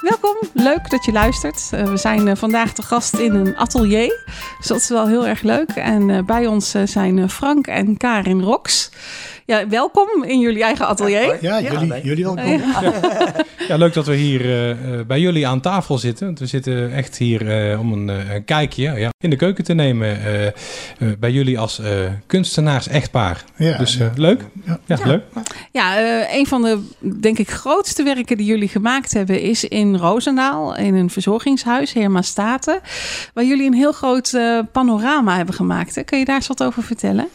Welkom, leuk dat je luistert. Uh, we zijn uh, vandaag te gast in een atelier, dus dat is wel heel erg leuk. En uh, bij ons zijn Frank en Karin Rox. Ja, welkom in jullie eigen atelier. Ja, ja jullie, jullie welkom. Ja. ja. leuk dat we hier uh, bij jullie aan tafel zitten. Want we zitten echt hier uh, om een, een, kijkje ja, in de keuken te nemen. Uh, bij jullie als kunstenaars echtpaar. Ja, dus leuk. Ja, leuk. Ja, een van de, denk ik, grootste werken die jullie gemaakt hebben... is in Roosendaal, in een verzorgingshuis, Herma Staten... waar jullie een heel groot panorama hebben gemaakt. Hè? Kun je daar eens wat over vertellen?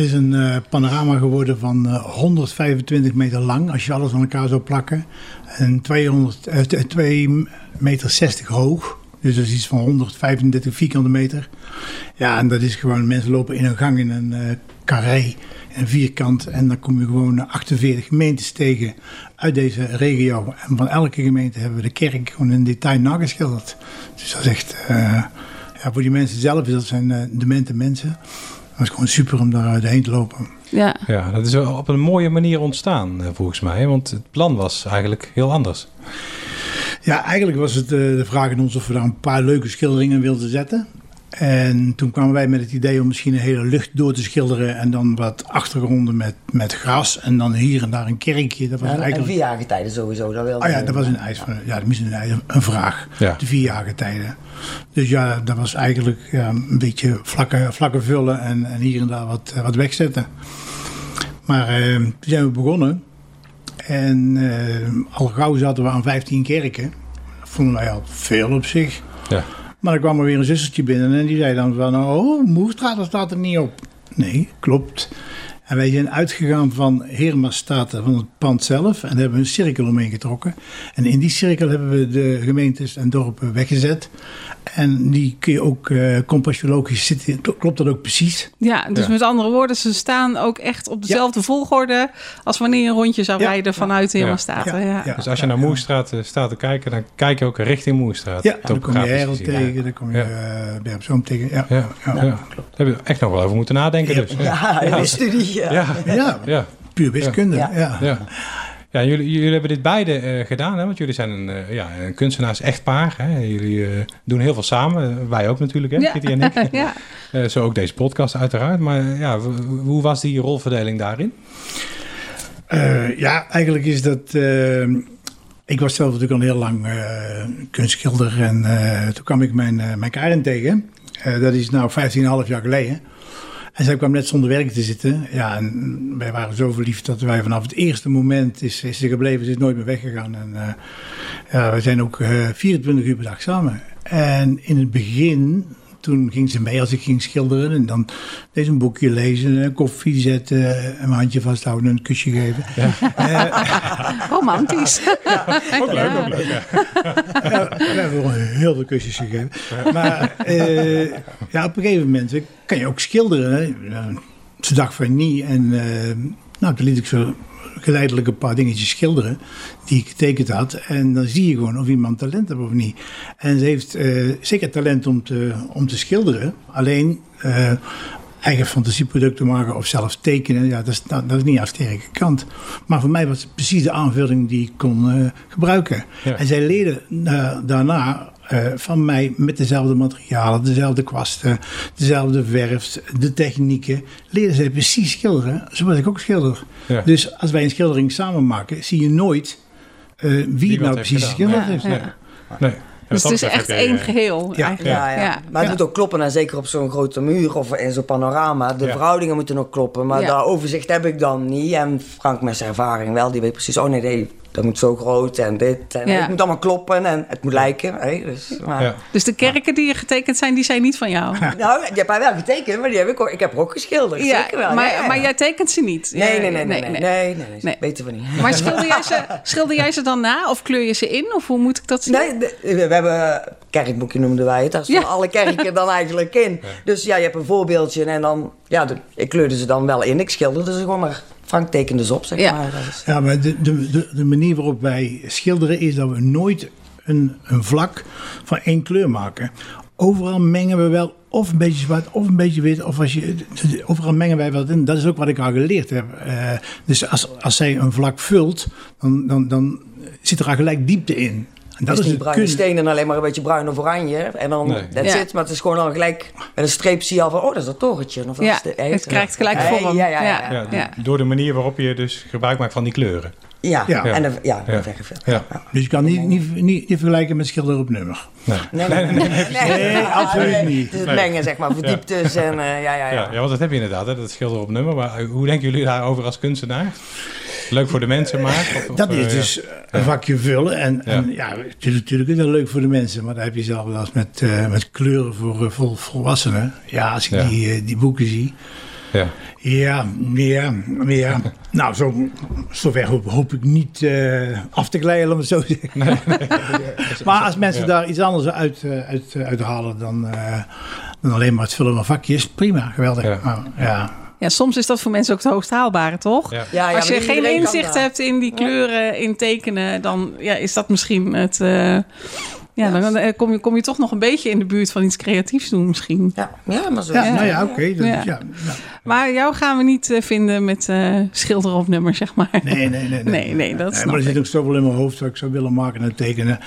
Het is een uh, panorama geworden van uh, 125 meter lang, als je alles aan elkaar zou plakken. En 200, uh, 2 meter 60 hoog. Dus dat is iets van 135 vierkante meter. Ja, en dat is gewoon, mensen lopen in een gang in een uh, carré, een vierkant. En dan kom je gewoon 48 gemeentes tegen uit deze regio. En van elke gemeente hebben we de kerk gewoon in detail nageschilderd. Dus dat is echt, ja, voor die mensen zelf, dat zijn demente mensen was gewoon super om daar heen te lopen. Ja. ja, dat is op een mooie manier ontstaan volgens mij. Want het plan was eigenlijk heel anders. Ja, eigenlijk was het de vraag in ons of we daar een paar leuke schilderingen wilden zetten. En toen kwamen wij met het idee om misschien een hele lucht door te schilderen. En dan wat achtergronden met, met gras. En dan hier en daar een kerkje. Dat was ja, eigenlijk... En vierjagertijden sowieso. Dat wilde oh ja, dat was een, ijs van, ja, misschien een, een vraag. Ja. De vierjagertijden. Dus ja, dat was eigenlijk ja, een beetje vlakken, vlakken vullen. En, en hier en daar wat, wat wegzetten. Maar eh, toen zijn we begonnen. En eh, al gauw zaten we aan 15 kerken. Dat vonden wij al veel op zich. Ja. Maar dan kwam er weer een zustertje binnen en die zei dan van... Oh, Moerstraat staat er niet op. Nee, klopt. En wij zijn uitgegaan van Heermastaten, van het pand zelf. En hebben een cirkel omheen getrokken. En in die cirkel hebben we de gemeentes en dorpen weggezet. En die kun je ook uh, compassiologisch zitten. Klopt dat ook precies? Ja, dus met andere woorden, ze staan ook echt op dezelfde volgorde als wanneer je een rondje zou rijden vanuit Heermastaten. Ja. Ja. Dus als je naar Moerstraat uh, staat te kijken, dan kijk je ook richting Moerstraat. Ja, dan kom je Herel tegen, dan kom je uh, Bergzoom tegen. Ja, ja. Ja. Daar heb je echt nog wel over moeten nadenken dus. Ja, ja. studie. Ja. Ja. ja. puur wiskunde. Ja. Ja. Jullie, jullie hebben dit beide uh, gedaan, hè? want jullie zijn een, uh, ja, een kunstenaars-echtpaar. Hè? Jullie uh, doen heel veel samen, wij ook natuurlijk, hè, ja. Kitty en ik. ja. zo ook deze podcast uiteraard. Maar ja, hoe was die rolverdeling daarin? ja, eigenlijk is dat... ik was zelf natuurlijk al heel lang kunstschilder en toen kwam ik mijn, mijn Karin tegen. dat is nou 15,5 jaar geleden. En zij kwam net zonder werk te zitten. Ja, en wij waren zo verliefd dat wij vanaf het eerste moment is, is ze gebleven. Ze is nooit meer weggegaan. En uh, ja, we zijn ook uh, eh, 24 uur per dag samen. En in het begin toen ging ze mee als ik ging schilderen. En dan deze een boekje lezen, een koffie zetten, een handje vasthouden en een kusje geven. Ja. Uh, Romantisch. Ja, ook leuk, ook leuk. Ja. we hebben heel veel kusjes gegeven. Maar uh, ja, op een gegeven moment kan je ook schilderen. Hè. Ze dacht van niet. En uh, nou, toen liet ik zo geleidelijk een paar dingetjes schilderen die ik getekend had. En dan zie je gewoon of iemand talent heeft of niet. En ze heeft uh, zeker talent om te, om te schilderen. Alleen uh, eigen fantasieproducten maken of zelf tekenen, ja, dat, is, dat, is niet haar sterke kant. Maar voor mij was het precies de aanvulling die ik kon uh, gebruiken. En zij leerde daarna uh, van mij met dezelfde materialen, dezelfde kwasten, dezelfde verf, de technieken. Leren zij precies schilderen, zoals ik ook schilder. Ja. Dus als wij een schildering samen maken, zie je nooit uh, wie het nou precies geschilderd heeft. Ja. Nee. Dus het is echt één geheel. Ja. Ja, ja. Maar het moet ook kloppen, en zeker op zo'n grote muur of in zo'n panorama. De verhoudingen moeten ook kloppen, maar dat overzicht heb ik dan niet. En Frank met zijn ervaring wel, die weet precies, oh nee, nee dat moet zo groot en dit. En Het moet allemaal kloppen en het moet lijken. Hè? Dus, maar, ja. dus de kerken die getekend zijn, die zijn niet van jou? nou, die heb hij wel getekend, maar die heb ik, ook, ik heb er ook geschilderd. Ja, zeker wel. Maar, maar jij tekent ze niet? Nee, nee, nee. nee, nee, nee, nee, nee, weten we niet. Maar schilder jij, ze, schilder jij ze dan na of kleur je ze in? Of hoe moet ik dat zien? Nee, we hebben kerkboekje noemden wij het. Daar staan alle kerken dan eigenlijk in. Dus ja, je hebt een voorbeeldje en dan... Ja, ik kleurde ze dan wel in. Ik schilderde ze gewoon maar Frank tekende ze op, zeg ja. maar. Ja, maar de, de, de manier waarop wij schilderen is dat we nooit een, een vlak van één kleur maken. Overal mengen we wel of een beetje zwart of een beetje wit. Of als je, overal mengen wij wat in. Dat is ook wat ik al geleerd heb. Uh, dus als, als zij een vlak vult, dan, dan, dan zit er al gelijk diepte in. En dat is niet bruine stenen alleen maar een beetje bruin of oranje. En dan, nee. that's ja. Maar het is gewoon al gelijk, met een streep zie je al van, oh, dat is een torentje. Of ja, de, het krijgt gelijk vorm. Ja, ja, ja, ja, Door de manier waarop je dus gebruik maakt van die kleuren. Ja, ja. en de, ja, ja. Ja. Dus je kan niet, niet, niet, niet vergelijken met schilder op nummer. Nee, nee, nee, nee, nee, absoluut niet. Het mengen, zeg maar, verdieptes en uh, ja, ja, ja. Ja, want dat heb je inderdaad, hè, dat schilder op nummer. Maar hoe denken jullie daarover als kunstenaar? Leuk voor de mensen maar? Of, dat is uh, dus een vakje vullen. En, en ja, het is natuurlijk wel leuk voor de mensen. Maar daar heb je zelf wel eens met, uh, met kleuren voor uh, vol, volwassenen. Ja, als ik die, die boeken zie. Ja, ja, ja, ja. nou, zo, zover hoop, hoop ik niet uh, af te glijden, om het zo te zeggen. Nee, nee. maar als mensen ja. daar iets anders uit, uit, uit halen dan, uh, dan alleen maar het vullen van vakjes, prima, geweldig. Ja. Nou, ja. Ja, soms is dat voor mensen ook het hoogst haalbare, toch? Ja. Ja, Als je geen inzicht hebt in die kleuren, in tekenen, dan ja, is dat misschien het... Uh, ja, dan eh, kom je, kom je toch nog een beetje in de buurt van iets creatiefs doen misschien. Ja, ja maar zo. Ja, nou ja, oké. Okay, ja. Maar jou gaan we niet uh, vinden met uh, schilder op nummer, zeg maar. Nee, nee, nee. Nee, nee, nee dat nee, Maar er zit ook zoveel in mijn hoofd wat ik zou willen maken en tekenen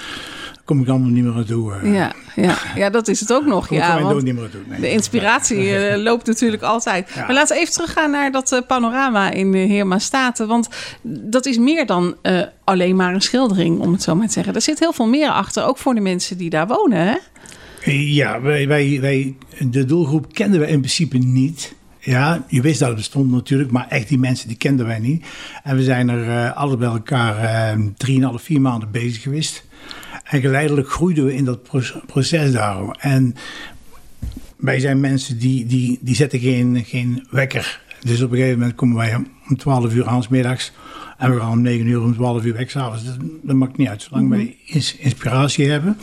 kom ik allemaal niet meer naartoe. Uh. Ja, ja, ja, dat is het ook nog. Kom ja, want niet meer naartoe. Nee. De inspiratie uh, loopt natuurlijk altijd. Ja. Maar laten we even teruggaan naar dat uh, panorama in de Heerma Staten. Want dat is meer dan alleen maar een schildering, om het zo maar te zeggen. Er zit heel veel meer achter, ook voor de mensen die daar wonen. Hè? Ja, wij, wij, wij, de doelgroep kenden we in principe niet. Ja, je wist dat het bestond natuurlijk, maar echt die mensen die kenden wij niet. En we zijn er uh, alle bij elkaar drieënhalf, uh, vier maanden bezig geweest. En geleidelijk groeiden we in dat proces daarom. En wij zijn mensen die, die, die zetten geen, geen wekker. Dus op een gegeven moment komen wij om 12 uur aan middags. En we gaan om 9 uur om 12 uur weg s'avonds. Dat, dat maakt niet uit. Zolang -hmm. wij inspiratie hebben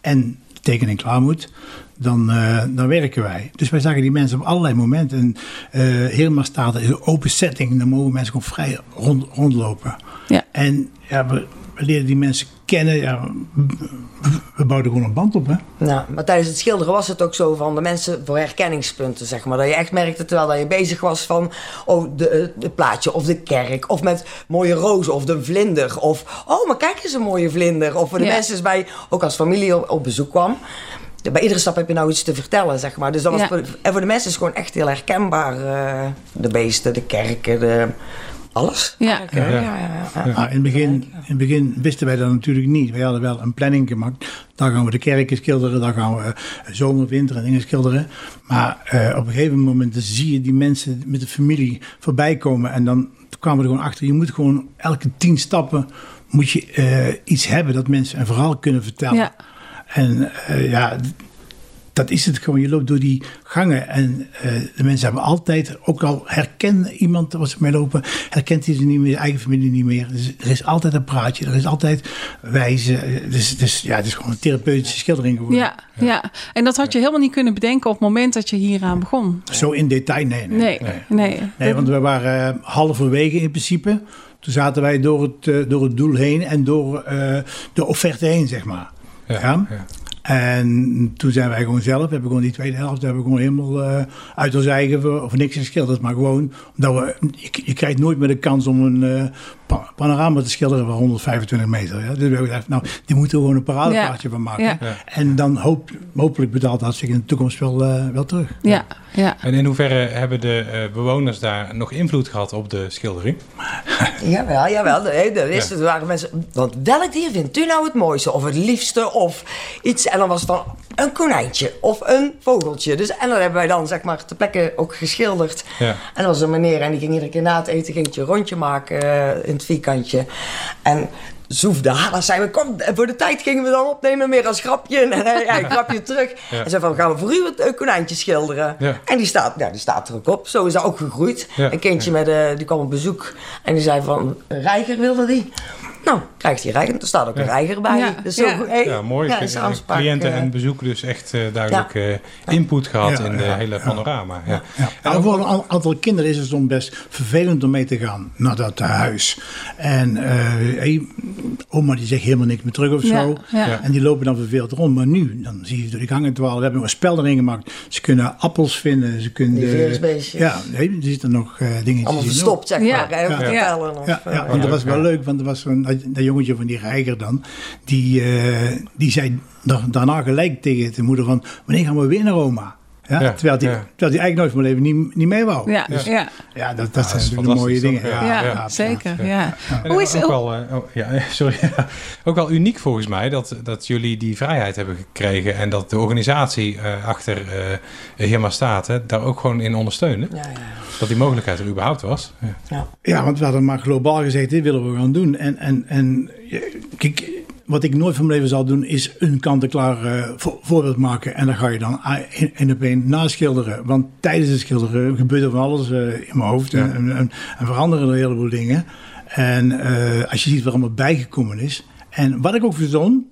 en de tekening klaar moet, dan, uh, dan werken wij. Dus wij zagen die mensen op allerlei momenten. En uh, helemaal staat er in een open setting. Dan mogen mensen gewoon vrij rond, rondlopen. Ja. En ja, we, we leren die mensen kennen. Ja, we bouwden gewoon een band op. Hè? Ja, maar tijdens het schilderen was het ook zo van de mensen voor herkenningspunten, zeg maar. Dat je echt merkte terwijl dat je bezig was van oh, de, de plaatje of de kerk. Of met mooie rozen of de vlinder. Of oh, maar kijk eens een mooie vlinder. Of voor de ja. mensen bij, ook als familie op, op bezoek kwam bij iedere stap heb je nou iets te vertellen, zeg maar. Dus dat was ja. voor, en voor de mensen is het gewoon echt heel herkenbaar. Uh, de beesten, de kerken, de, alles. Ja. Ja. Ja, ja, ja. in, het begin, in het begin wisten wij dat natuurlijk niet. Wij hadden wel een planning gemaakt. Dan gaan we de kerken schilderen, dan gaan we zomer, winter en dingen schilderen. Maar uh, op een gegeven moment zie je die mensen met de familie voorbij komen. En dan kwamen we er gewoon achter. Je moet gewoon elke tien stappen moet je uh, iets hebben dat mensen een verhaal kunnen vertellen. Ja. En uh, ja, dat is het gewoon. Je loopt door die gangen en uh, de mensen hebben altijd, ook al herkennen iemand waar ze mee lopen, herkent hij ze niet meer, eigen familie niet meer. Dus er is altijd een praatje, er is altijd wijze. Dus, dus ja, het is gewoon een therapeutische schildering geworden. Ja, ja. ja. en dat had je helemaal niet kunnen bedenken op het moment dat je hieraan begon. Zo in detail, nee. Nee, nee. nee. nee. nee want we waren uh, halverwege in principe. Toen zaten wij door het, uh, door het doel heen en door de offerte heen, zeg maar. Ja, ja. ja. En toen zijn wij gewoon zelf, hebben we gewoon die tweede helft, hebben we gewoon helemaal uh, uit ons eigen, of niks geschilderd, maar gewoon, omdat we, je, krijgt nooit meer de kans om een pa panorama te schilderen van 125 meter. Ja? Dus we hebben gedacht, nou, die moeten we gewoon een paradepaardje ja. van maken. Ja. En dan hoop, hopelijk betaalt dat zich in de toekomst wel, uh, wel terug. Ja. Ja. En in hoeverre hebben de uh, bewoners daar nog invloed gehad op de schildering? jawel, jawel. Nee, er, is, er waren mensen. Want welk dier vindt u nou het mooiste? Of het liefste? Of iets. En dan was het van een konijntje of een vogeltje. Dus, en dan hebben wij dan zeg maar ter plekke ook geschilderd. Ja. En dat was een meneer en die ging iedere keer na het eten ging een rondje maken uh, in het vierkantje. En zoefde. Dan zijn we, kom, voor de tijd gingen we dan opnemen meer als grapje. En hij ja, een grapje terug. Ja. En zei van, gaan we voor u een konijntje schilderen? Ja. En die staat, ja, die staat er ook op. Zo is dat ook gegroeid. Een kindje met, uh, die kwam op bezoek. En die zei van, Reiger wilde die. Nou, krijgt hij reiger. Er staat ook een reiger bij. Ja, dus zo, ja. Hey, ja mooi. Ja, cliënten en bezoeken dus echt uh, duidelijk uh, input gehad in de hele panorama. Ja. Ja. voor een aantal kinderen is het soms best vervelend om mee te gaan naar dat huis. En uh, oma die zegt helemaal niks meer terug of Ja, zo. ja. En die lopen dan verveeld rond. Maar nu, dan zie je door die gangen dwalen. We hebben nog een spel erin gemaakt. Ze kunnen appels vinden. Ze kunnen... Ja, nee, er zitten nog eh dingetjes Allemaal verstopt, zeg Ja. maar. Ja. Ja, eh, ja, want dat was wel leuk, want er was zo'n dat, jongetje van die reiger dan, die, eh, die zei da- daarna gelijk tegen de moeder van, wanneer gaan we weer naar Oma? Ja, Ja, terwijl, die, ja. terwijl die eigenlijk nooit van mijn leven niet, niet mee wou. Ja, Dus, ja, ja, dat, dat zijn is natuurlijk de mooie dingen. ja, zeker. Ja. Hoe is ook wel, eh, oh, ja, sorry. ook wel uniek volgens mij dat, dat jullie die vrijheid hebben gekregen en dat de organisatie eh, achter eh Hirma Staten daar ook gewoon in ondersteunen. Ja, ja, Dat die mogelijkheid er überhaupt was. Ja. ja. Ja, want we hadden maar globaal gezegd, dit willen we gaan doen. En, en, en kijk, wat ik nooit van mijn leven zal doen, is een kant-en-klaar eh, vo- voorbeeld maken. En dan ga je dan a- in, op een naschilderen. Want tijdens het schilderen gebeurt er van alles eh, in mijn hoofd. En, en, en, en veranderen er een heleboel dingen. En eh, als je ziet wat er allemaal bijgekomen is. En wat ik ook verzon,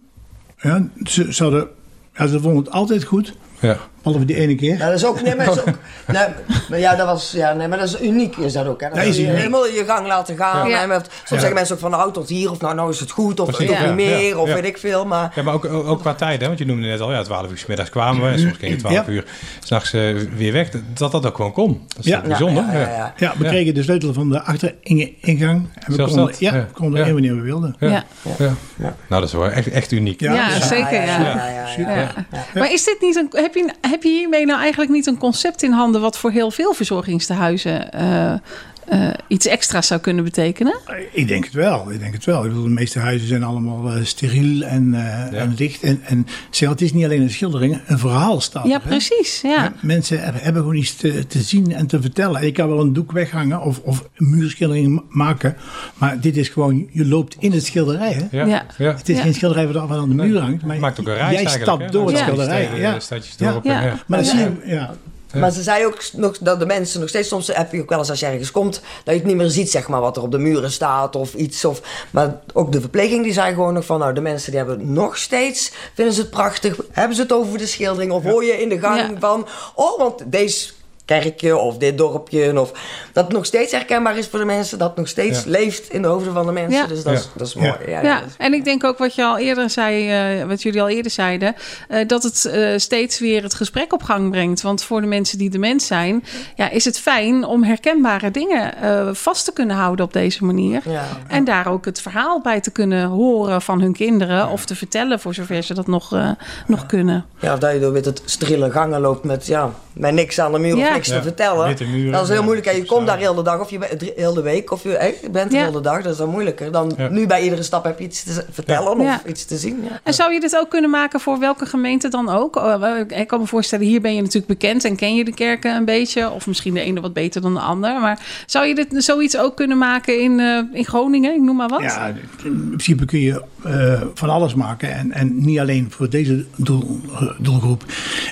ja, ze, ze, hadden, ja, ze vonden het altijd goed. Ja. Behalve die ene keer. Ja, dat is ook, nee, maar dat is ook, nee, maar ja, dat was, ja, nee, maar dat is uniek, is dat ook, hè. Dat is je helemaal je gang laten gaan. Ja. soms Ja. zeggen mensen ook van, nou, tot hier, of nou, nou is het goed, of Precies, niet meer, ja, of ja. weet ik veel, maar... Ja, maar ook, ook, ook qua tijd, hè? want je noemde net al, ja, 12 uur 's middags kwamen we en soms ging het 12 Ja. uur s'nachts eh weer weg. Dat dat ook gewoon kon. Dat is Ja. bijzonder. Ja, ja, ja, ja. Ja, we Ja. kregen de sleutel van de achteringang. En we konden, dat? ja, Ja. we konden Ja. er wanneer we wilden. Ja. Nou, dat is wel echt, echt uniek. Ja, zeker. Ja. ja, ja, ja, Super. Ja. Maar is dit niet een, heb, je, heb je hiermee nou eigenlijk niet een concept in handen wat voor heel veel verzorgingstehuizen eh, eh, iets extra's zou kunnen betekenen? Ik denk het wel. Ik denk het wel. Ik bedoel, de meeste huizen zijn allemaal eh, steriel en, eh, en licht. En, en zeg, het is niet alleen een schildering, een verhaal staat Ja, er, precies. Ja. Ja, Mensen hebben, hebben gewoon iets te, te zien en te vertellen. En je kan wel een doek weghangen of, of een muurschildering ma- maken. Maar dit is gewoon, je loopt in het schilderij. Hè? Ja. Het is Ja. geen schilderij wat aan de muur hangt. Maar Het maakt ook een reis jij stapt door het schilderij. Ja. stadjes Ja. Maar dan zie je, ja. Maar ze zei ook nog dat de mensen nog steeds, soms heb je ook wel eens als je ergens komt, dat je het niet meer ziet, zeg maar, wat er op de muren staat of iets. Of, maar ook de verpleging die zei gewoon nog van, nou, de mensen die hebben nog steeds, vinden ze het prachtig, hebben ze het over de schildering of hoor je in de gang van, oh, want deze kerkje of dit dorpje, of dat het nog steeds herkenbaar is voor de mensen, dat het nog steeds Ja. leeft in de hoofden van de mensen. Ja. Dus dat, is, dat is mooi. Ja. En ik denk ook wat je al eerder zei, eh, wat jullie al eerder zeiden, eh, dat het eh, steeds weer het gesprek op gang brengt. Want voor de mensen die dement zijn, ja, is het fijn om herkenbare dingen eh, vast te kunnen houden op deze manier. Ja. En daar ook het verhaal bij te kunnen horen van hun kinderen of te vertellen voor zover ze dat nog, eh, nog kunnen. Ja, of dat je door met het strille gangen loopt met, ja, met niks aan de muur Te vertellen. muren, dat is heel ja, moeilijk. En je komt daar heel de dag of je bent heel de week of je, bent er Ja. heel de dag. Dat is dan moeilijker. Dan Ja. nu bij iedere stap heb je iets te vertellen Ja. of iets te zien. Ja. En zou je dit ook kunnen maken voor welke gemeente dan ook? Oh, Ik kan me voorstellen, hier ben je natuurlijk bekend en ken je de kerken een beetje. Of misschien de ene wat beter dan de ander. Maar zou je dit zoiets ook kunnen maken in, eh, in Groningen? Ik noem maar wat. Ja, in principe kun je eh, van alles maken. En, en niet alleen voor deze doel, eh, doelgroep.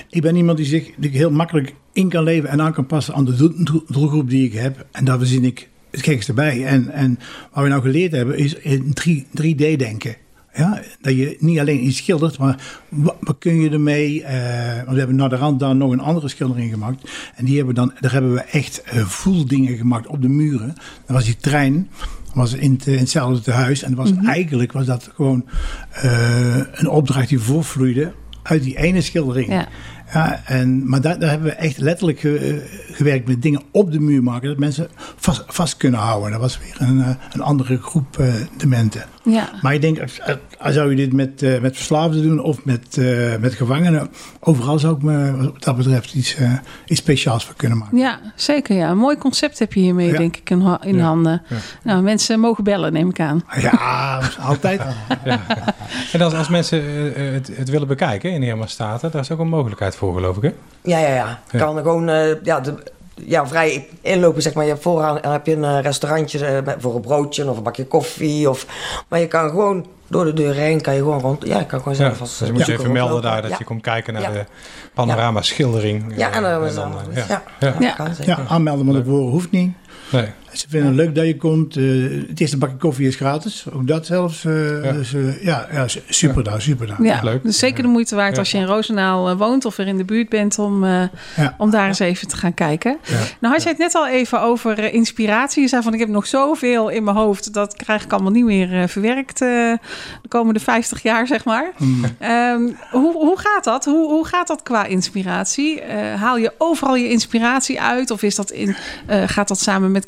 Ik ben iemand die zich die heel makkelijk in kan leven en aan kan passen aan de doel- doel- doelgroep die ik heb. En daar verzin ik het gekste bij. En, en wat we nou geleerd hebben is in 3, 3D-denken. Ja, dat je niet alleen iets schildert, maar wat, wat kun je ermee? eh, want we hebben naar de rand daar nog een andere schildering gemaakt. En die hebben dan, daar hebben we echt eh, voeldingen gemaakt op de muren. Dat was die trein was in, in hetzelfde huis. En was eigenlijk was dat gewoon eh, een opdracht die voorvloeide uit die ene schildering. Ja. Ja, en, maar daar, daar hebben we echt letterlijk ge- gewerkt met dingen op de muur maken. Dat mensen vast, vast kunnen houden. Dat was weer een, eh, een andere groep eh dementen. Ja. Maar ik denk, als, als zou je dit met, eh, met verslaafden doen of met, eh, met gevangenen. Overal zou ik me wat dat betreft iets, eh, iets speciaals voor kunnen maken. Ja, zeker. Ja. Een mooi concept heb je hiermee, Ja. denk ik, in, ha- in Ja. handen. Nou, mensen mogen bellen, neem ik aan. Ja, altijd. En als, als mensen het, het willen bekijken in Irma Staten, daar is ook een mogelijkheid voor, geloof ik. Hè? Ja, ja, ja. Ja. Kan er gewoon eh, ja, de, ja, vrij inlopen, zeg maar. Je hebt vooraan heb je een eh, restaurantje eh, voor een broodje of een bakje koffie. Of, maar je kan gewoon door de deur heen, kan je gewoon rond. Ja, je kan gewoon Ja, zelf als dus moet je even melden daar dat ja. je komt kijken naar Ja. de panorama schildering. Ja, eh, en dan, is dan, dan, eh, ja. ja. Ja, Ja. kan zeker. Ja, aanmelden van tevoren hoeft niet. Nee. Ze vinden het leuk dat je komt. Uh, het eerste bakje koffie is gratis. Ook dat zelfs. Uh, ja. Dus uh, ja, ja, super daar, super daar. Ja, leuk. Dus zeker de moeite waard als je in Roosendaal woont of er in de buurt bent om, om daar eens even te gaan kijken. Nou had je het net al even over inspiratie. Je zei van ik heb nog zoveel in mijn hoofd. Dat krijg ik allemaal niet meer verwerkt de komende 50 jaar, zeg maar. Hmm. Um, hoe, hoe gaat dat? Hoe, hoe gaat dat qua inspiratie? haal je overal je inspiratie uit? Of is dat in, gaat dat samen met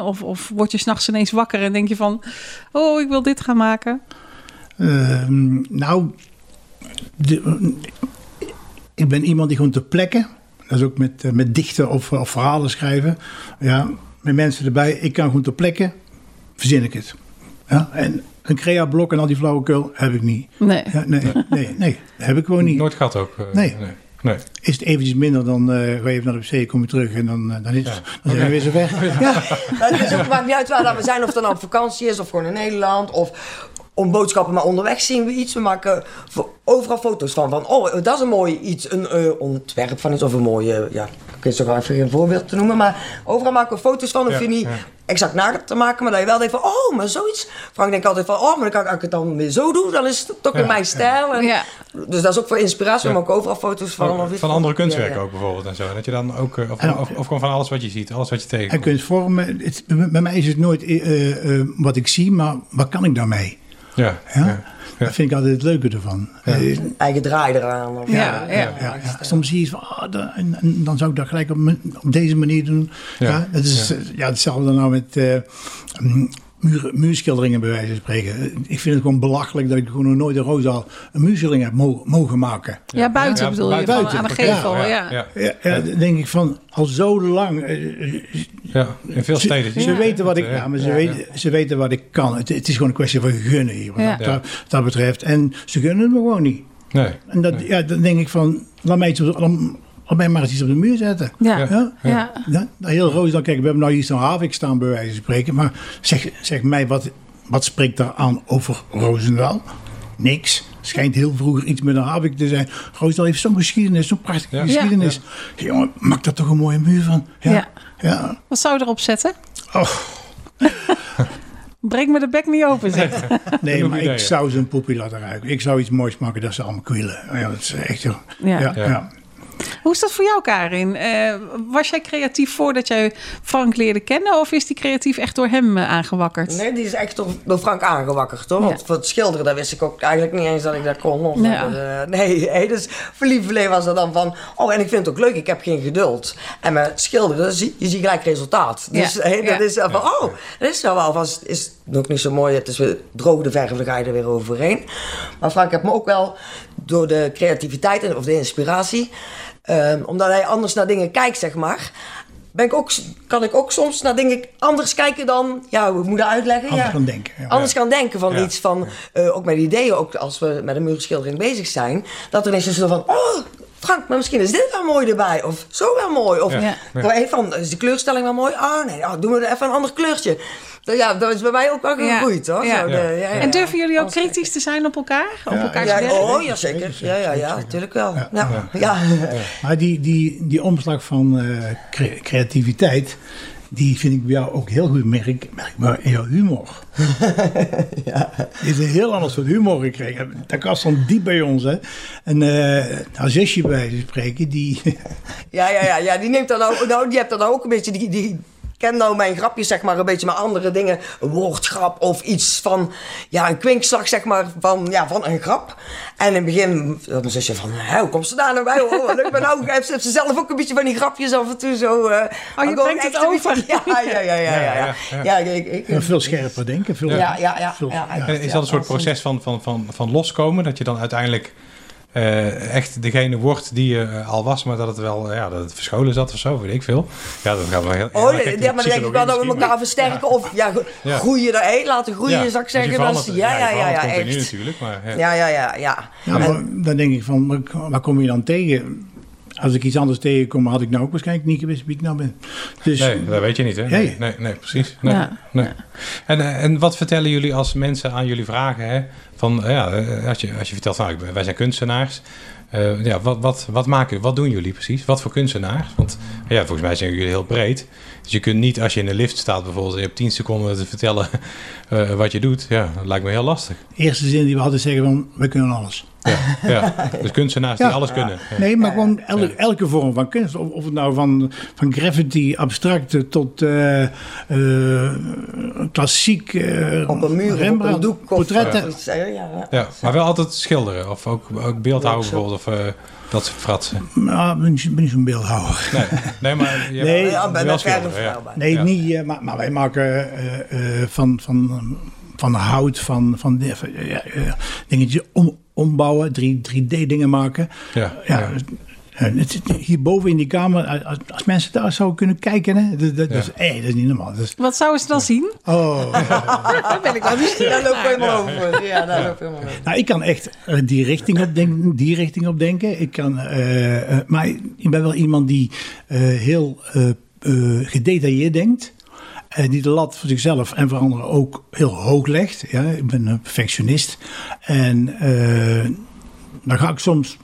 Of, of word je s'nachts ineens wakker en denk je van... oh, ik wil dit gaan maken? Ehm, nou, ik ben iemand die gewoon te plekken... dat is ook met, eh, met dichten of, of verhalen schrijven... ja, met mensen erbij, ik kan gewoon te plekken... verzin ik het. Ja, en een crea-blok en al die flauwekul heb ik niet. Nee. Ja, nee, nee, nee, heb ik gewoon niet. Nooit gehad ook. Uh, nee. nee. Nee. Is het eventjes minder, dan uh, ga je even naar de wc, kom je terug en dan, uh, dan, is, ja. dan zijn we weer zo weg. Ja. het maakt niet uit waar we zijn, of het dan op vakantie is of gewoon in Nederland. Of om boodschappen, maar onderweg zien we iets. We maken overal foto's van. Van, oh, dat is een mooi iets, een uh, ontwerp van iets of een mooie, ja, weet zo even een voorbeeld te noemen. Maar overal maken we foto's van. Of ja, je niet exact naar te maken, maar dat je wel denkt van, oh, maar zoiets. Frank denkt altijd van, oh, maar dan kan ik het dan weer zo doen. Dan is het toch in mijn stijl. En, dus dat is ook voor inspiratie. We maken overal foto's van. Van, van andere kunstwerken ook bijvoorbeeld en zo. En dat je dan ook, of, of, of, gewoon van alles wat je ziet, alles wat je tegenkomt. En kunstvormen, het, bij mij is het nooit uh, uh, wat ik zie, maar wat kan ik daarmee? Ja. ja? Dat vind ik altijd het leuke ervan. Uh, Eigen draai eraan. Of ja, ja, ja, Soms zie je van, oh, dan, en, dan zou ik dat gelijk op, op deze manier doen. Ja, het is ja. hetzelfde nou met uh, muur, muurschilderingen bij wijze van spreken. Ik vind het gewoon belachelijk dat ik gewoon nog nooit in Roosendaal een muurschildering heb mogen, mogen maken. Ja, buiten bedoel je, buiten. aan de gevel. Ja, ja. ja. denk ik van, al zo lang... Ja, in veel steden. Ze, ze weten wat ik, ja, maar ze, weten, ze weten wat ik kan. Het, het, is gewoon een kwestie van gunnen hier, wat dat, dat, betreft. En ze gunnen het me gewoon niet. Nee. En dat, ja, dan denk ik van, laat mij, laat mij maar eens iets op de muur zetten. Ja. ja. ja. ja. heel roos dan, kijk, we hebben nou hier zo'n Havik staan bij wijze van spreken. Maar zeg, zeg mij, wat, wat spreekt daar aan over Roosendaal? Niks. Schijnt heel vroeger iets met een Havik te zijn. Roosendaal heeft zo'n geschiedenis, zo'n prachtige geschiedenis. Jongen, maak daar toch een mooie muur van. Ja. ja. Wat zou je erop zetten? Oh. Breek me de bek niet open, zeg. nee, maar ik zou ze een poepie laten ruiken. Ik zou iets moois maken dat ze allemaal kwillen. Ja, dat is echt zo. ja. ja. Hoe is dat voor jou, Karin? Uh, was jij creatief voordat jij Frank leerde kennen? Of is die creatief echt door hem uh, aangewakkerd? Nee, die is echt door, Frank aangewakkerd. Hoor. Want voor het schilderen, daar wist ik ook eigenlijk niet eens dat ik dat kon. Of ja. uh, nee, hey, dus verliefd was er dan van... Oh, en ik vind het ook leuk, ik heb geen geduld. En met schilderen, zie, je ziet gelijk resultaat. Dus ja. hey, dat is van... Oh, dat is wel wel Is nog niet zo mooi. Het is weer droog de verf, dan ga je er weer overheen. Maar Frank heeft me ook wel door de creativiteit of de inspiratie... Um, omdat hij anders naar dingen kijkt, zeg maar. Ben ik ook, kan ik ook soms naar dingen anders kijken dan, ja, hoe moet dat uitleggen? Anders ja. kan denken. Ja. Anders kan denken van iets van, uh, ook met ideeën, ook als we met een muurschildering bezig zijn, dat er ineens zo van, oh, Frank, maar misschien is dit wel mooi erbij. Of zo wel mooi. Of ja. Ja. van, is de kleurstelling wel mooi? Ah nee, oh, doen we er even een ander kleurtje. Ja, dat is bij mij ook wel gegroeid, hoor. Ja. en durven jullie ook kritisch te zijn op elkaar? Op elkaar ja, Oh, ja, zeker. Ja, ja, ja, natuurlijk wel. Ja. Ja. Maar die, die, die omslag van uh, creativiteit, die vind ik bij jou ook heel goed merk, merkbaar in jouw humor. ja. Je is een heel anders soort humor gekregen. Dat was dan diep bij ons, hè. En uh, nou, zusje bij ze spreken, die... ja, ja, ja, ja, die neemt dan ook, nou, die hebt dan ook een beetje die, die, ken nou mijn grapjes, zeg maar, een beetje met andere dingen. Een woordgrap of iets van, ja, een kwinkslag, zeg maar, van, ja, van een grap. En in het begin, dan zei ze van, hoe komt ze daar nou bij? Oh, leuk, maar nou heeft ze zelf ook een beetje van die grapjes af en toe zo. Uh, oh, je brengt het over. Ja, ja, ja, ja, ja. ja, ja. ja ik, ik, veel scherper denken. Veel, ja, ja, ja. Veel, is dat een soort proces van, van, van, van loskomen, dat je dan uiteindelijk uh, echt degene wordt die je uh, al was, maar dat het wel ja, dat het verscholen zat of zo, weet ik veel. Ja, dat gaat wel heel. Oh, ja, maar dan denk ik wel dat we elkaar versterken of ja, groeien er, laten groeien, ja. zou ik zeggen. Dat ja, ja, ja, ja, echt. natuurlijk, maar, ja. ja, ja, ja. ja. dan denk ik van, waar kom je dan tegen? Als ik iets anders tegenkom, had ik nou ook waarschijnlijk niet gewist wie ik nou ben. Dus, nee, dat weet je niet, hè? Nee, nee, nee, precies. Nee, nee. En, eh, en wat vertellen jullie als mensen aan jullie vragen? Hè? Ja, eh, als, je, als je vertelt, nou, wij zijn kunstenaars. Uh, ja, wat, wat, wat maken, wat doen jullie precies? Wat voor kunstenaars? Want ja, volgens mij zijn jullie heel breed. Dus je kunt niet, als je in de lift staat bijvoorbeeld... en je hebt 10 seconden te vertellen uh, wat je doet. Ja, dat lijkt me heel lastig. De eerste zin die we hadden zeggen van, we kunnen alles. Ja, ja. dus kunstenaars die alles kunnen. Nee, maar gewoon elke, elke vorm van kunst. Of, of het nou van, van graffiti, abstracte tot uh, uh, klassiek. Uh, op een muur, Rembrandt, op een doek, portretten. Ja. ja. maar wel altijd schilderen. Of ook, ook beeldhouden bijvoorbeeld. Of, dat soort fratsen. Nou, ben niet, ben niet zo'n beeldhouwer. Nee, nee maar je nee, ja, bij. Ja. Nee, niet, maar, maar wij maken van, van, van hout, van, van dingetjes om, ombouwen, 3, d dingen maken. Ja, ja. Hierboven in die kamer, als, mensen daar zouden kunnen kijken, hè, dat, dat, is, hey, dat is niet normaal. Dat is, Wat zouden ze dan zien? Oh, daar ben ik wel nieuwsgierig. Daar loop ik helemaal over. Ja, daar loop ik helemaal over. Nou, ik kan echt die richting op denken. Die richting op denken. Ik kan, uh, uh, maar ik ben wel iemand die uh, heel gedetailleerd denkt. En die de lat voor zichzelf en voor anderen ook heel hoog legt. Ja, ik ben een perfectionist. En uh, dan ga ik soms,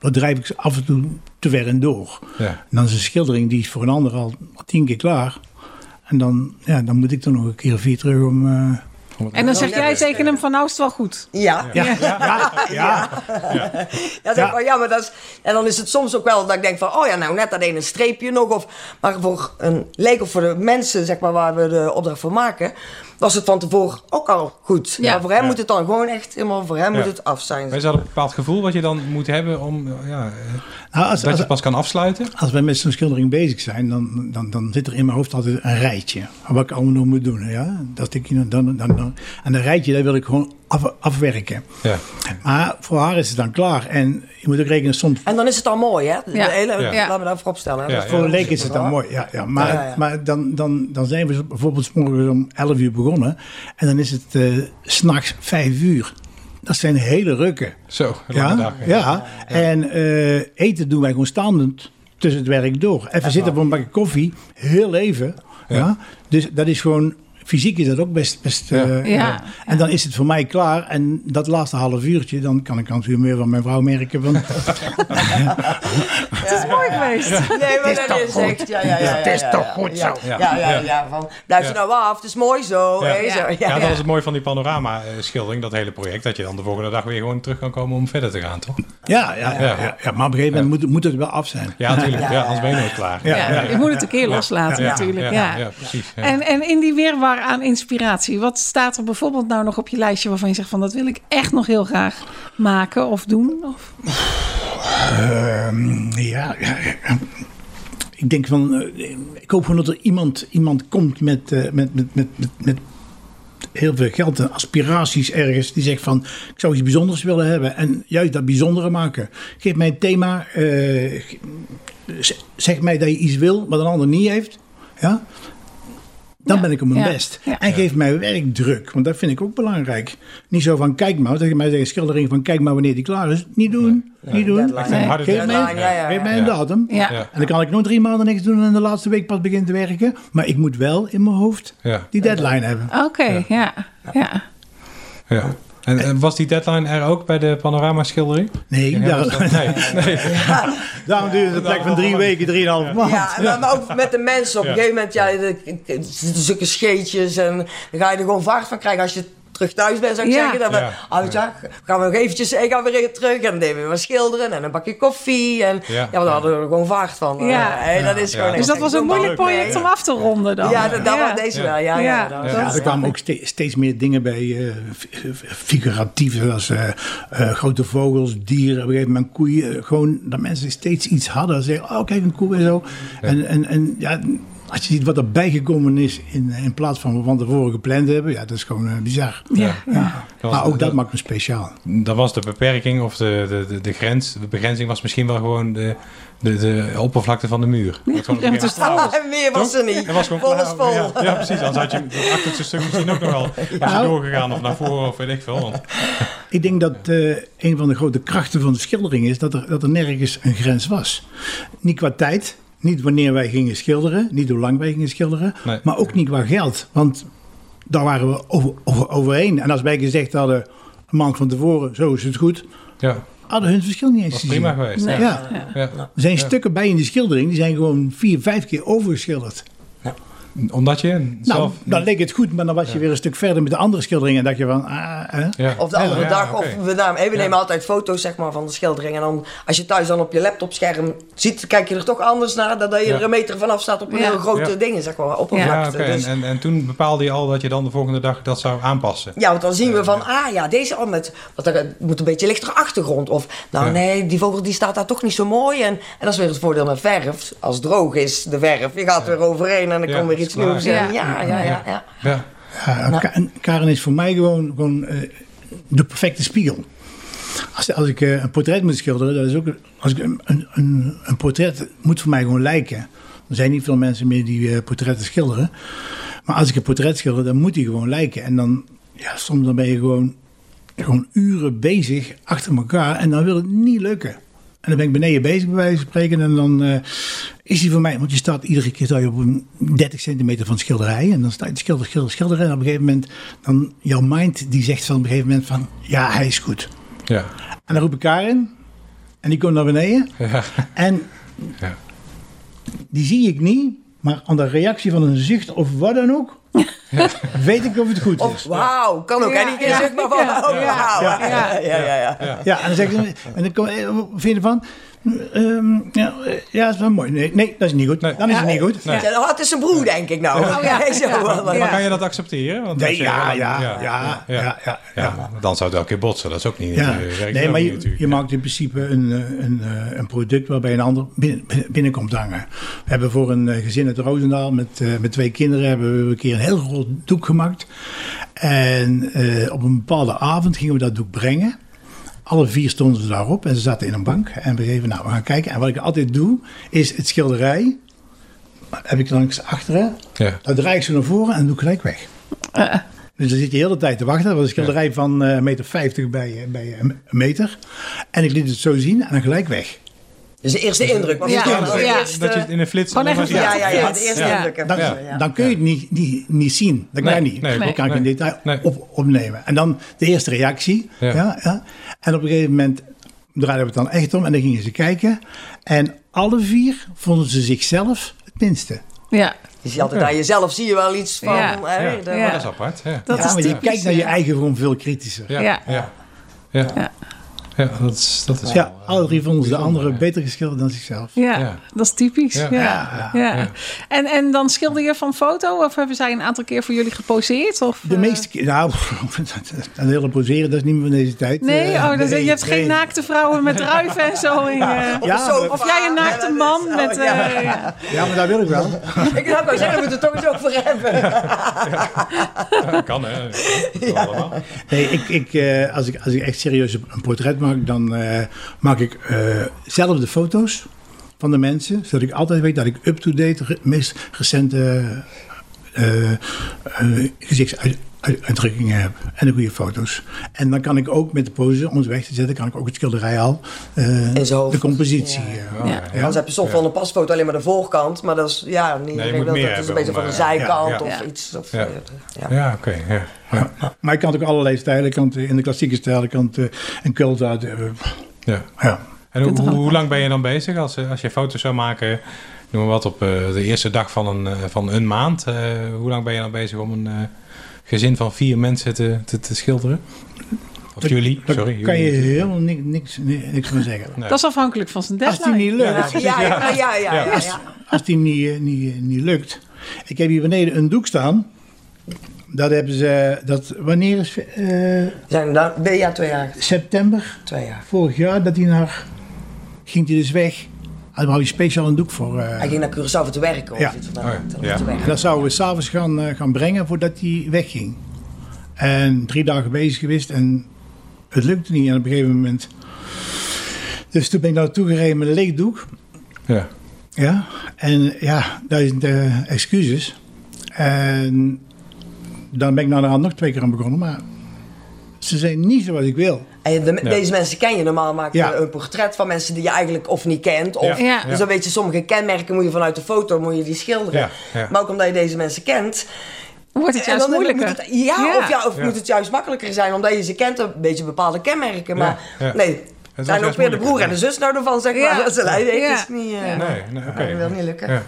dat drijf ik af en toe te ver en door. Ja. En dan is een schildering die is voor een ander al tien keer klaar. En dan, ja, dan moet ik er nog een keer of vier terug om... Uh, en dan zeg jij tegen hem van nou is het wel goed. Ja. Ja. Ja. Ja. ja. ja. ja. ja. ja maar dat is, en dan is het soms ook wel dat ik denk van... oh ja, nou net dat ene streepje nog. Of, maar voor een leek of voor de mensen zeg maar, waar we de opdracht voor maken... was het van tevoren ook al goed. Ja. Maar voor hem moet het dan gewoon echt helemaal... voor hem moet het af zijn. Maar is dat een bepaald gevoel wat je dan moet hebben om... Ja, nou, als, dat je pas kan afsluiten? Als wij met zo'n schildering bezig zijn... Dan, dan, dan zit er in mijn hoofd altijd een rijtje. Wat ik allemaal nog moet doen. Ja? Dat ik, dan, dan, dan, en dat rijtje dat wil ik gewoon af, afwerken. Ja. Maar voor haar is het dan klaar. En je moet ook rekenen soms... En dan is het al mooi, hè? De Ja. hele, Ja. Laat me dat voorop stellen. Ja, Voor een ja, leek is het dan mooi, ja. ja. Maar, Ja, ja. maar dan, dan, dan zijn we bijvoorbeeld 's morgens om 11 uur begonnen. En dan is het eh, s s'nachts 5 uur. Dat zijn hele rukken. Zo, Ja, dag. ja. En eh, eten doen wij gewoon standend tussen het werk door. Even zitten voor een bakje koffie, heel even. Ja. Dus dat is gewoon, fysiek is dat ook best. best Ja. eh, Ja. En dan is het voor mij klaar. En dat laatste half uurtje, dan kan ik natuurlijk meer van mijn vrouw merken. Van, Het is mooi geweest. Nee, maar dat is echt... Ja, ja, ja, ja, Het is toch goed ja. zo. Ja, ja, ja. Ja. Van, blijf je nou af, het is mooi zo. Zo. Ja, Ja, ja. dat is het mooie van die panorama-schildering, dat hele project. Dat je dan de volgende dag weer gewoon terug kan komen om verder te gaan, toch? ja, ja, ja, ja, ja. maar op een gegeven moment moet, moet het wel af zijn. Ja, natuurlijk. Ja, Ja, anders ben je nooit klaar. Ja, Ja, je moet het een keer loslaten Ja, natuurlijk. Ja, Ja, ja, precies. Ja. En, en in die aan inspiratie, wat staat er bijvoorbeeld nou nog op je lijstje waarvan je zegt van dat wil ik echt nog heel graag maken of doen? Of? Ehm, ja, ik denk van, eh, ik hoop gewoon dat er iemand, iemand komt met, eh, met, met, met, met, heel veel geld en aspiraties ergens. Die zegt van, ik zou iets bijzonders willen hebben. En juist dat bijzondere maken. Geef mij een thema. eh, zeg mij dat je iets wil wat een ander niet heeft. Ja? Dan Ja, ben ik op mijn ja, best. ja. En geef mij werkdruk. Want dat vind ik ook belangrijk. Niet zo van, kijk maar. Dat je mij zegt, een schildering van, kijk maar wanneer die klaar is. Niet doen. Niet doen. Deadline. Nee. Harde Geef mij, Ja, ja, ja. geef mij een Ja. datum. Ja. Ja. En dan kan ik nog drie maanden niks doen en de laatste week pas beginnen te werken. Maar ik moet wel in mijn hoofd Ja. die deadline hebben. Oké, ja. ja. Ja. En, en was die deadline er ook bij de panorama-schildering? Nee, Ja, daar, nee, nee. daarom duurt het een plek van drie weken, drieënhalf maand. Ja, maar, maar ook met de mensen. Op Ja. een gegeven moment, ja, er er zitten zulke scheetjes en dan ga je er gewoon vaart van krijgen als je terug thuis bent, zou ik Ja. zeggen. Dan we, Ja. ah, weet je, gaan we nog eventjes, ik ga weer terug en dan deden we wat schilderen en een bakje koffie. En ja, Ja. daar hadden we er gewoon vaart van. Ja. Eh, hey, dat is Ja. gewoon Dus dat was een moeilijk project om af te ronden dan. Ja, dat, dat was deze wel. Ja, ja, Ja. dat was- Ja, Dat- er kwamen ook ste- steeds meer dingen bij, eh, fi- figuratieve, zoals eh, eh, grote vogels, dieren, op een gegeven moment koeien. eh, gewoon dat mensen steeds iets hadden. Zeggen, oh kijk een koe en zo. En, en, en ja, als je ziet wat er bijgekomen is in, in plaats van wat we van tevoren gepland hebben, ja, dat is gewoon eh, bizar. Ja. Ja. was- Maar ook dat dat- maakt me speciaal. Dat was de beperking of de, de, de, de grens. De begrenzing was misschien wel gewoon de, de, de oppervlakte van de muur. Ja, het klaar was. En meer was er niet. Het was gewoon klaar. vol. Ja, ja, precies. Anders had je dat achterste stuk misschien ook nog wel je doorgegaan of naar voren of weet ik veel. Want, Ik denk dat eh, een van de grote krachten van de schildering is dat er, dat er nergens een grens was. Niet qua tijd, niet wanneer wij gingen schilderen, niet hoe lang wij gingen schilderen, Nee. maar ook niet qua geld. Want daar waren we over, over, overheen. En als wij gezegd hadden, een maand van tevoren, zo is het goed, ja, hadden hun het verschil niet eens was gezien. prima geweest. Nee. Ja. Ja. Er zijn stukken bij in die schildering, die zijn gewoon vier, vijf keer overgeschilderd. Omdat je Nou, dan leek het goed, maar dan was je weer een stuk verder met de andere schilderingen. En dacht je van, ah, hè? Ja. Of de andere Ja, dag, of we, namen, hey, we nemen altijd foto's zeg maar, van de schildering. En dan, als je thuis dan op je laptopscherm ziet, kijk je er toch anders naar dan dat je Ja. er een meter vanaf staat op een Ja. heel grote Ja. dingen, zeg maar, Ja, oppervlakte. oké. Dus- En, en, en toen bepaalde je al dat je dan de volgende dag dat zou aanpassen. Ja, want dan zien we van, ah ja, deze al met, wat er het moet een beetje lichtere achtergrond. Of, nou Ja. nee, die vogel die staat daar toch niet zo mooi. En, en dat is weer het voordeel met verf. Als het droog is, de verf, je gaat er weer overheen en dan Ja, komt weer iets nieuws. Ja. Ja, ja, ja. ja, Ja. Ja, Nou. Ka- en Karen is voor mij gewoon, gewoon eh, de perfecte spiegel. Als, als ik eh, een portret moet schilderen, dat is ook, als ik een, een, een, een portret moet voor mij gewoon lijken. Er zijn niet veel mensen meer die eh, portretten schilderen. Maar als ik een portret schilder, dan moet die gewoon lijken. En dan, ja, soms dan ben je gewoon, gewoon uren bezig achter elkaar en dan wil het niet lukken. En dan ben ik beneden bezig bij wijze van spreken. En dan eh, is die voor mij, want je staat iedere keer sta je op een 30 centimeter van schilderij. En dan sta je te schilderen, schilderen, schilderen. En op een gegeven moment, dan jouw mind die zegt van op een gegeven moment van, ja, hij is goed. Ja. En dan roep ik Karin. En die komt naar beneden. Ja. En Ja. die zie ik niet. Maar aan de reactie van een zucht of wat dan ook, weet ik of het goed Of is. wauw, kan ook? Ja, Die zeg maar van, Ja, ja, wauw. ja. Ja, ja, ja. ja. Ja, en dan zeg ik, en dan kom, eh, wat vind je ervan? Ehm, ja, ja, dat is wel mooi. Nee, nee dat is niet goed. Nee. Dan is het niet goed. Nee. Ja, het is zijn broer, denk ik nou. Oh, ja. Zo. Maar Ja. kan je dat accepteren? Want als Nee, je ja, ja, ja, ja, ja, ja. Dan zou het elke keer botsen. Dat is ook niet. Ja, nee, maar je, maakt in principe een, eh, een, eh, een product waarbij een ander binnen, binnenkomt hangen. We hebben voor een eh, gezin uit Roosendaal met, met twee kinderen hebben we een keer een heel groot doek gemaakt. En eh, op een bepaalde avond gingen we dat doek brengen. Alle vier stonden ze daarop en ze zaten in een bank. En we geven, nou, we gaan kijken. En wat ik altijd doe, is het schilderij. Heb ik langs achteren. Ja. Dan draai ik ze naar voren en doe ik gelijk weg. Eh, Dus dan zit je de hele tijd te wachten. Dat was een schilderij van eh, meter 50 bij, eh, bij een meter. En ik liet het zo zien en dan gelijk weg. Dus de eerste indruk. Was Ja, de eerste- Dat je het in een flits... Echt was- Ja, ja, ja, de eerste Ja. indruk. Dan, dan kun je het niet, niet, niet zien. Dat kan Nee, niet. nee, dat kan ik in detail Nee. op, opnemen. En dan de eerste reactie. Ja. Ja. En op een gegeven moment draaiden we het dan echt om. En dan gingen ze kijken. En alle vier vonden ze zichzelf het minste. ja, Je ziet altijd aan jezelf, zie je wel iets van... Ja. hè, Ja, de- Ja. dat is apart. Ja. dat ja, is maar je kijkt naar je eigen gewoon veel kritischer. Ja. Ja. Ja. Ja. Dat is, dat is Ja, wel, eh, alle drie vonden ze de ja. beter geschilderd dan zichzelf. Ja, Ja. dat is typisch. Ja. Ja. Ja. Ja. Ja. En, en dan schilder je van foto? Of hebben zij een aantal keer voor jullie geposeerd? Of, De eh, meeste keer, nou, een hele poseren, dat is niet meer van deze tijd. Nee, Eh, oh, dat, nee, je hebt geen nee. naakte vrouwen met druiven en zo. In, de sofa. Of jij een naakte man is- met... oh, ja. eh, ja. Ja, maar dat wil ik wel. Ik zou wel zeggen, we moeten het toch eens over hebben. Ja, kan hè. Kan allemaal. Nee, ik, ik, eh, als, ik, als ik echt serieus een portret maak, dan eh, maak ik eh, zelf de foto's van de mensen. Zodat ik altijd weet dat ik up-to-date, meest recente eh, gezichtsuitdrukkingen heb. En de goede foto's. En dan kan ik ook met de pose, om het weg te zetten, kan ik ook het schilderij al, eh, hoofd. de compositie. Ja. eh, Ja. ja. Anders heb je soms van een pasfoto alleen maar de voorkant, maar dat is, ja, niet meer dat. Het is hebben een beetje van de eh, zijkant of Ja. iets. Of, Ja. ja. Ja, oké. ja. Ja. Maar ik kan ook allerlei stijlen. Ik kan in de klassieke stijl, ik kan eh, een cult uit. eh, Ja. ja. En hoe, lang ben je dan bezig als, als je foto's zou maken? Noem maar wat op eh, de eerste dag van een, eh, van een maand. eh, hoe lang ben je dan bezig om een eh, gezin van vier mensen te, te, te schilderen? Of jullie, Daar sorry. kan je helemaal niks, niks, niks van zeggen. Nee. Dat is afhankelijk van zijn Als die deadline. niet lukt, Ja, ja, ja, ja, ja, ja, Ja. ja. als die niet, eh, niet, eh, niet lukt. Ik heb hier beneden een doek staan. Dat hebben ze, dat, wanneer is eh, We zijn daar, twee jaar. september Twee jaar. vorig jaar dat hij naar, ging hij dus weg. En daar had hij speciaal een doek voor. eh, Hij ging naar Curaçao voor te werken. Of Ja. iets van Oh ja. dat, Ja. te werken. dat zouden we s'avonds gaan, eh, gaan brengen voordat hij wegging. En drie dagen bezig geweest en het lukte niet. En op een gegeven moment. Dus toen ben ik naartoe gereden met een leeg doek. Ja. Ja, en ja, duizend eh, excuses. En dan ben ik naar de hand nog twee keer aan begonnen, maar ze zijn niet zoals ik wil. En de- deze mensen ken je normaal, maak je Ja. een portret van mensen die je eigenlijk of niet kent. Of, Ja. Ja. Dus dan weet je, sommige kenmerken moet je vanuit de foto moet je die schilderen. Ja, ja. Maar ook omdat je deze mensen kent. Wordt het juist moeilijker. Moet het, ja, Ja. Of, ja, of Ja. moet het juist makkelijker zijn omdat je ze kent, een beetje bepaalde kenmerken. Maar ja. Nee, zijn ook weer de broer en de zus nou ervan, zeg maar. Dat ze leiden, ja. is niet... Uh, nee, nee oké. Okay. Dat wil niet lukken. Ja.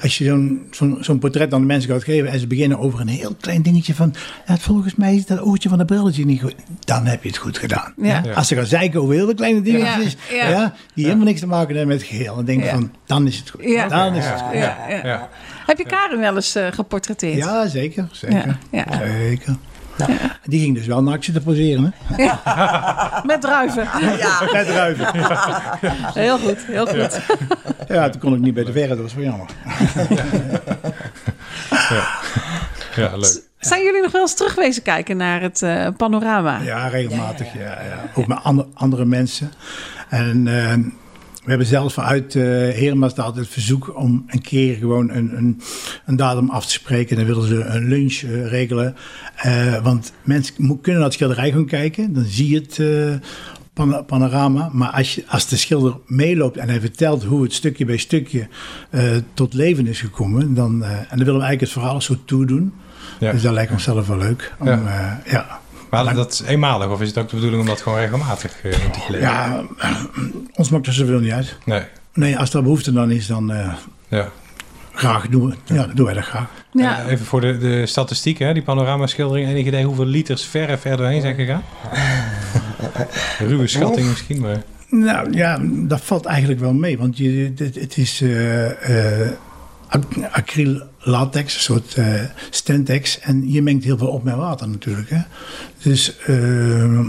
Als je zo'n zo'n zo'n portret aan de mensen gaat geven en ze beginnen over een heel klein dingetje van, ja, volgens mij is dat oortje van dat brilletje niet goed, dan heb je het goed gedaan. Ja. Als ze gaan zeiken over heel kleine dingetjes, ja. die helemaal niks te maken hebben met het geheel, dan denk je van, dan is het goed. Dan is het goed. Ja. Heb je Karen wel eens uh, geportretteerd? Ja, zeker. Zeker. Zeker. Ja. Die ging dus wel naar actie te poseren. Hè? Ja. Met druiven. Ja. Met druiven. Heel goed, heel goed. Ja, toen kon ik niet bij de verre, dat was wel jammer. Ja. ja, leuk. Zijn jullie nog wel eens terugwezen kijken naar het uh, panorama? Ja, regelmatig. Ja, ja, Ook met andere, andere mensen. En uh, we hebben zelfs vanuit uh, altijd het verzoek om een keer gewoon een, een, een datum af te spreken. Dan willen ze een lunch uh, regelen. Uh, want mensen kunnen naar het schilderij gaan kijken. Dan zie je het uh, panorama. Maar als, je, als de schilder meeloopt en hij vertelt hoe het stukje bij stukje tot leven is gekomen. Dan, en dan willen we eigenlijk het verhaal zo toedoen. Ja. Dus dat lijkt ons zelf wel leuk. Om, ja. ja. Maar dat is eenmalig of is het ook de bedoeling om dat gewoon regelmatig uh, te plegen? Ja, ons maakt er zoveel niet uit. Nee. Nee, als er behoefte dan is, dan uh, ja. graag doen we, ja, doen wij dat graag. Ja. Uh, even voor de, de statistieken, die panoramaschildering. Enig idee hoeveel liters verf verder heen zijn gegaan? Ruwe schatting misschien, maar... Nou ja, dat valt eigenlijk wel mee. Want je, het, het is acryl latex, een soort uh, Stentex. En je mengt heel veel op met water natuurlijk. Hè. Dus uh,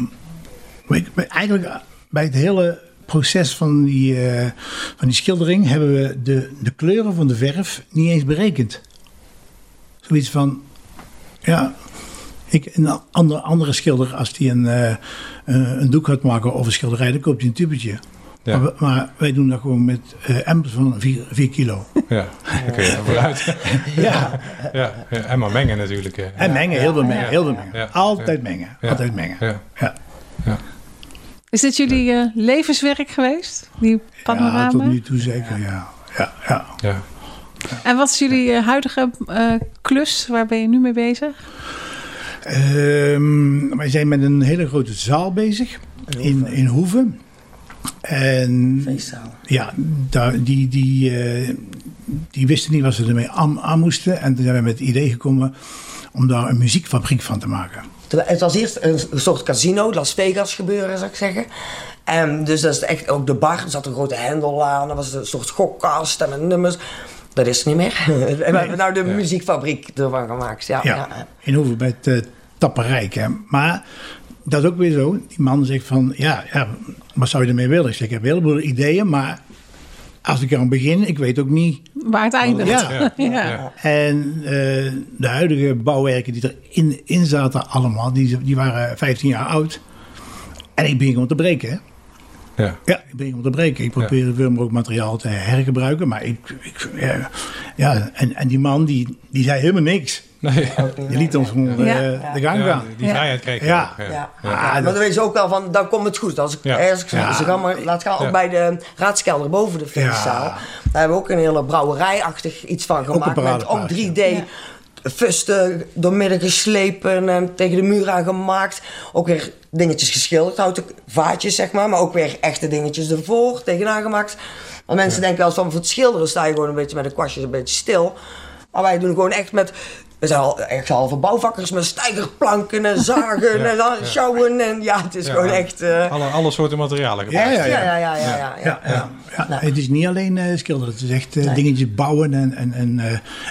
eigenlijk bij het hele proces van die, uh, van die schildering hebben we de, de kleuren van de verf niet eens berekend. Zoiets van, ja, ik, een andere, andere schilder, als die een, een doek gaat maken of een schilderij, dan koopt hij een tubetje. Ja. Maar, maar, wij doen dat gewoon met uh, emmers van 4 kilo. Ja, daar kun je vooruit. ja. ja. En maar mengen natuurlijk. En mengen, heel veel mengen. Heel veel mengen. Altijd mengen. Altijd mengen. Ja. Ja. Is dit jullie uh, levenswerk geweest? Die panorama? Ja, tot nu toe zeker, ja. Ja, ja. ja. En wat is jullie uh, huidige klus? Waar ben je nu mee bezig? Um, wij zijn met een hele grote zaal bezig in, in Hoeven. En Feestzaal. ja, daar, die, die, uh, die wisten niet wat ze ermee aan, aan, moesten. En toen zijn we met het idee gekomen om daar een muziekfabriek van te maken. Het was eerst een soort casino, Las Vegas gebeuren zou ik zeggen. En dus dat is echt ook de bar. Er zat een grote hendel aan. Er was een soort gokkast en met nummers. Dat is niet meer. we hebben nou de muziekfabriek ervan gemaakt. Ja, ja, ja. in Hoeven bij het uh, Tapperijk. Hè. Maar dat is ook weer zo. Die man zegt van, ja, ja wat zou je ermee willen? Ik zeg, ik heb een heleboel ideeën, maar als ik aan begin, ik weet ook niet... Waar het eindigt. Ja. ja. En uh, de huidige bouwwerken die erin in zaten allemaal, die, die waren 15 jaar oud. En ik begin gewoon te breken, hè. Ja. ja, ik ben om te breken. Ik probeer veel mogelijk materiaal te hergebruiken. Maar ik, ik ja, ja, en, en die man die, die zei helemaal niks. Nee. Die liet ons gewoon uh, de gang gaan. die vrijheid kreeg ja. Ja. maar dan weet je ook wel van, dan komt het goed. Als ik, als ik ze gaan maar, laat gaan, ook bij de raadskelder boven de feestzaal. Daar hebben we ook een hele brouwerijachtig iets van gemaakt. Met ook 3D fusten doormidden geslepen en tegen de muur aangemaakt. Ook weer dingetjes geschilderd, houten vaatjes zeg maar. Maar ook weer echte dingetjes ervoor, tegenaan gemaakt. Want mensen denken wel eens van voor het schilderen sta je gewoon een beetje met de kwastjes een beetje stil. Maar wij doen gewoon echt met we zijn al echt halve bouwvakkers met stijgerplanken en zagen ja, en dan sjouwen. En ja, het is gewoon echt... Uh... Alle, alle soorten materialen Ja, ja, ja. ja, ja, ja, ja, ja, Het is niet alleen uh, schilderen. Het is echt uh, dingetjes bouwen en, en, en,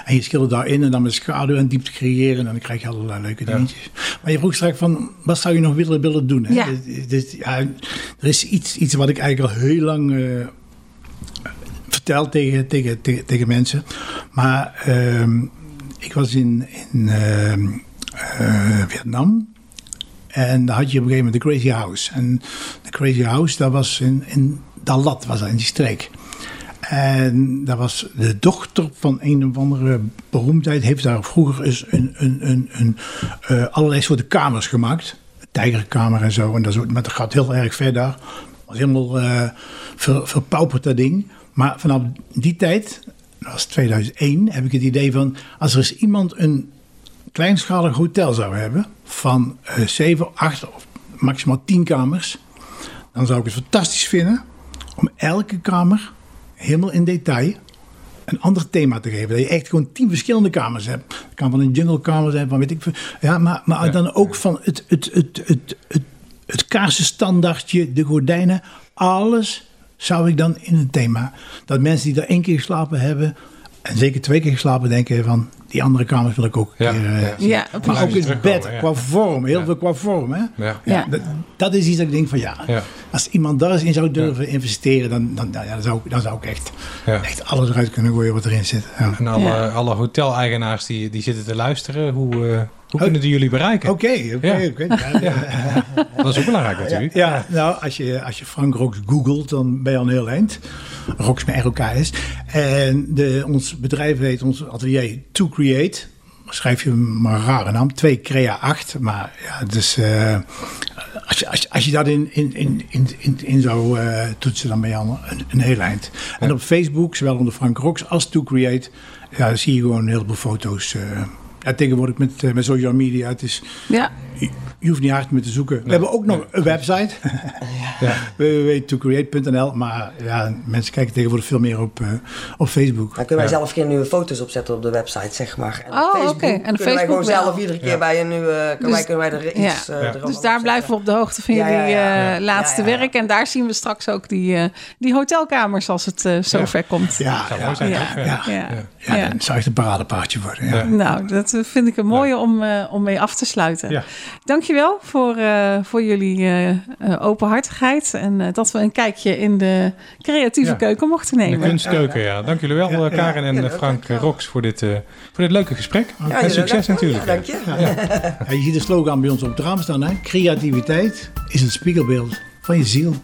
en je schildert daarin en dan met schaduw en diepte creëren. En dan krijg je allerlei leuke dingetjes. Maar je vroeg straks van, wat zou je nog willen, willen doen? Hè? Ja. Dus, ja, er is iets, iets wat ik eigenlijk al heel lang vertel tegen, tegen, tegen, tegen mensen. Maar... Ehm, ik was in, in ehm, eh, Vietnam. En daar had je op een gegeven moment de Crazy House. En de Crazy House, dat was in, in Dalat, was dat in die streek. En dat was de dochter van een of andere beroemdheid. Heeft daar vroeger eens een, een, een, een uh, allerlei soorten kamers gemaakt. Tijgerkamer en zo. En dat, is, maar dat gaat heel erg ver daar. was helemaal uh, ver, verpauperd dat ding. Maar vanaf die tijd dat was 2001, heb ik het idee van... als er eens iemand een kleinschalig hotel zou hebben... van uh, 7, 8 of maximaal 10 kamers... dan zou ik het fantastisch vinden om elke kamer helemaal in detail een ander thema te geven. Dat je echt gewoon tien verschillende kamers hebt. Het kan van een junglekamer zijn, van weet ik veel. Ja, maar, maar dan ook van het, het, het, het, het, het kaarsenstandardje, de gordijnen. Alles zou ik dan in een thema. Dat mensen die er één keer geslapen hebben, en zeker twee keer geslapen, denken van die andere kamers wil ik ook. Ja, keer, ja. ja maar ook het bed qua vorm, heel veel qua vorm. Hè? Ja. ja. Dat, dat, is iets dat ik denk van ja, als iemand daar eens in zou durven investeren, dan, dan, dan, zou, dan zou ik echt, echt alles eruit kunnen gooien wat erin zit. En alle, alle hoteleigenaars die, die zitten te luisteren, hoe, uh, hoe kunnen die jullie bereiken? Oké, oké. Dat is ook belangrijk natuurlijk. Ja, nou, als je, als je Frank Rox googelt, dan ben je al een heel eind. Rox met ROK is. En de, ons bedrijf heet, ons atelier To Create. Schrijf je maar een rare naam. 2 Crea 8. Maar ja, dus... Uh, als je, als, je, als je dat in, in, in, in, in zou uh, toetsen, dan ben je al een, een heel eind. En op Facebook, zowel onder Frank Rox als To Create, ja, zie je gewoon heel veel foto's. Uh, ja, tegenwoordig met, met social media. Het is, ja. Je, je hoeft niet hard meer te zoeken. We hebben ook nog een website. ja. www.tocreate.nl Maar ja, mensen kijken tegenwoordig veel meer op, uh, op Facebook. Dan kunnen wij zelf geen nieuwe foto's opzetten op de website, zeg maar. En oh, oké. Okay. En kunnen Facebook wij gewoon wel. zelf iedere keer bij een nieuwe... Dus, wij, kunnen wij er iets uh, Dus daar blijven we op de hoogte van jullie uh, laatste werk. En daar zien we straks ook die, die hotelkamers als het zover komt. Ja, ja, ja, ja, dan zou het een paradepaardje worden. Nou, dat vind ik een mooie om, om mee af te sluiten. Dankjewel dankjewel voor, uh, voor jullie uh, openhartigheid. En dat we een kijkje in de creatieve keuken mochten nemen. De kunstkeuken, ja. Dank jullie wel, ja, Karen en Frank Rox, voor dit, voor dit leuke gesprek. en succes natuurlijk. Dank je. je ziet de slogan bij ons op het raam staan. Hè? Creativiteit is het spiegelbeeld van je ziel.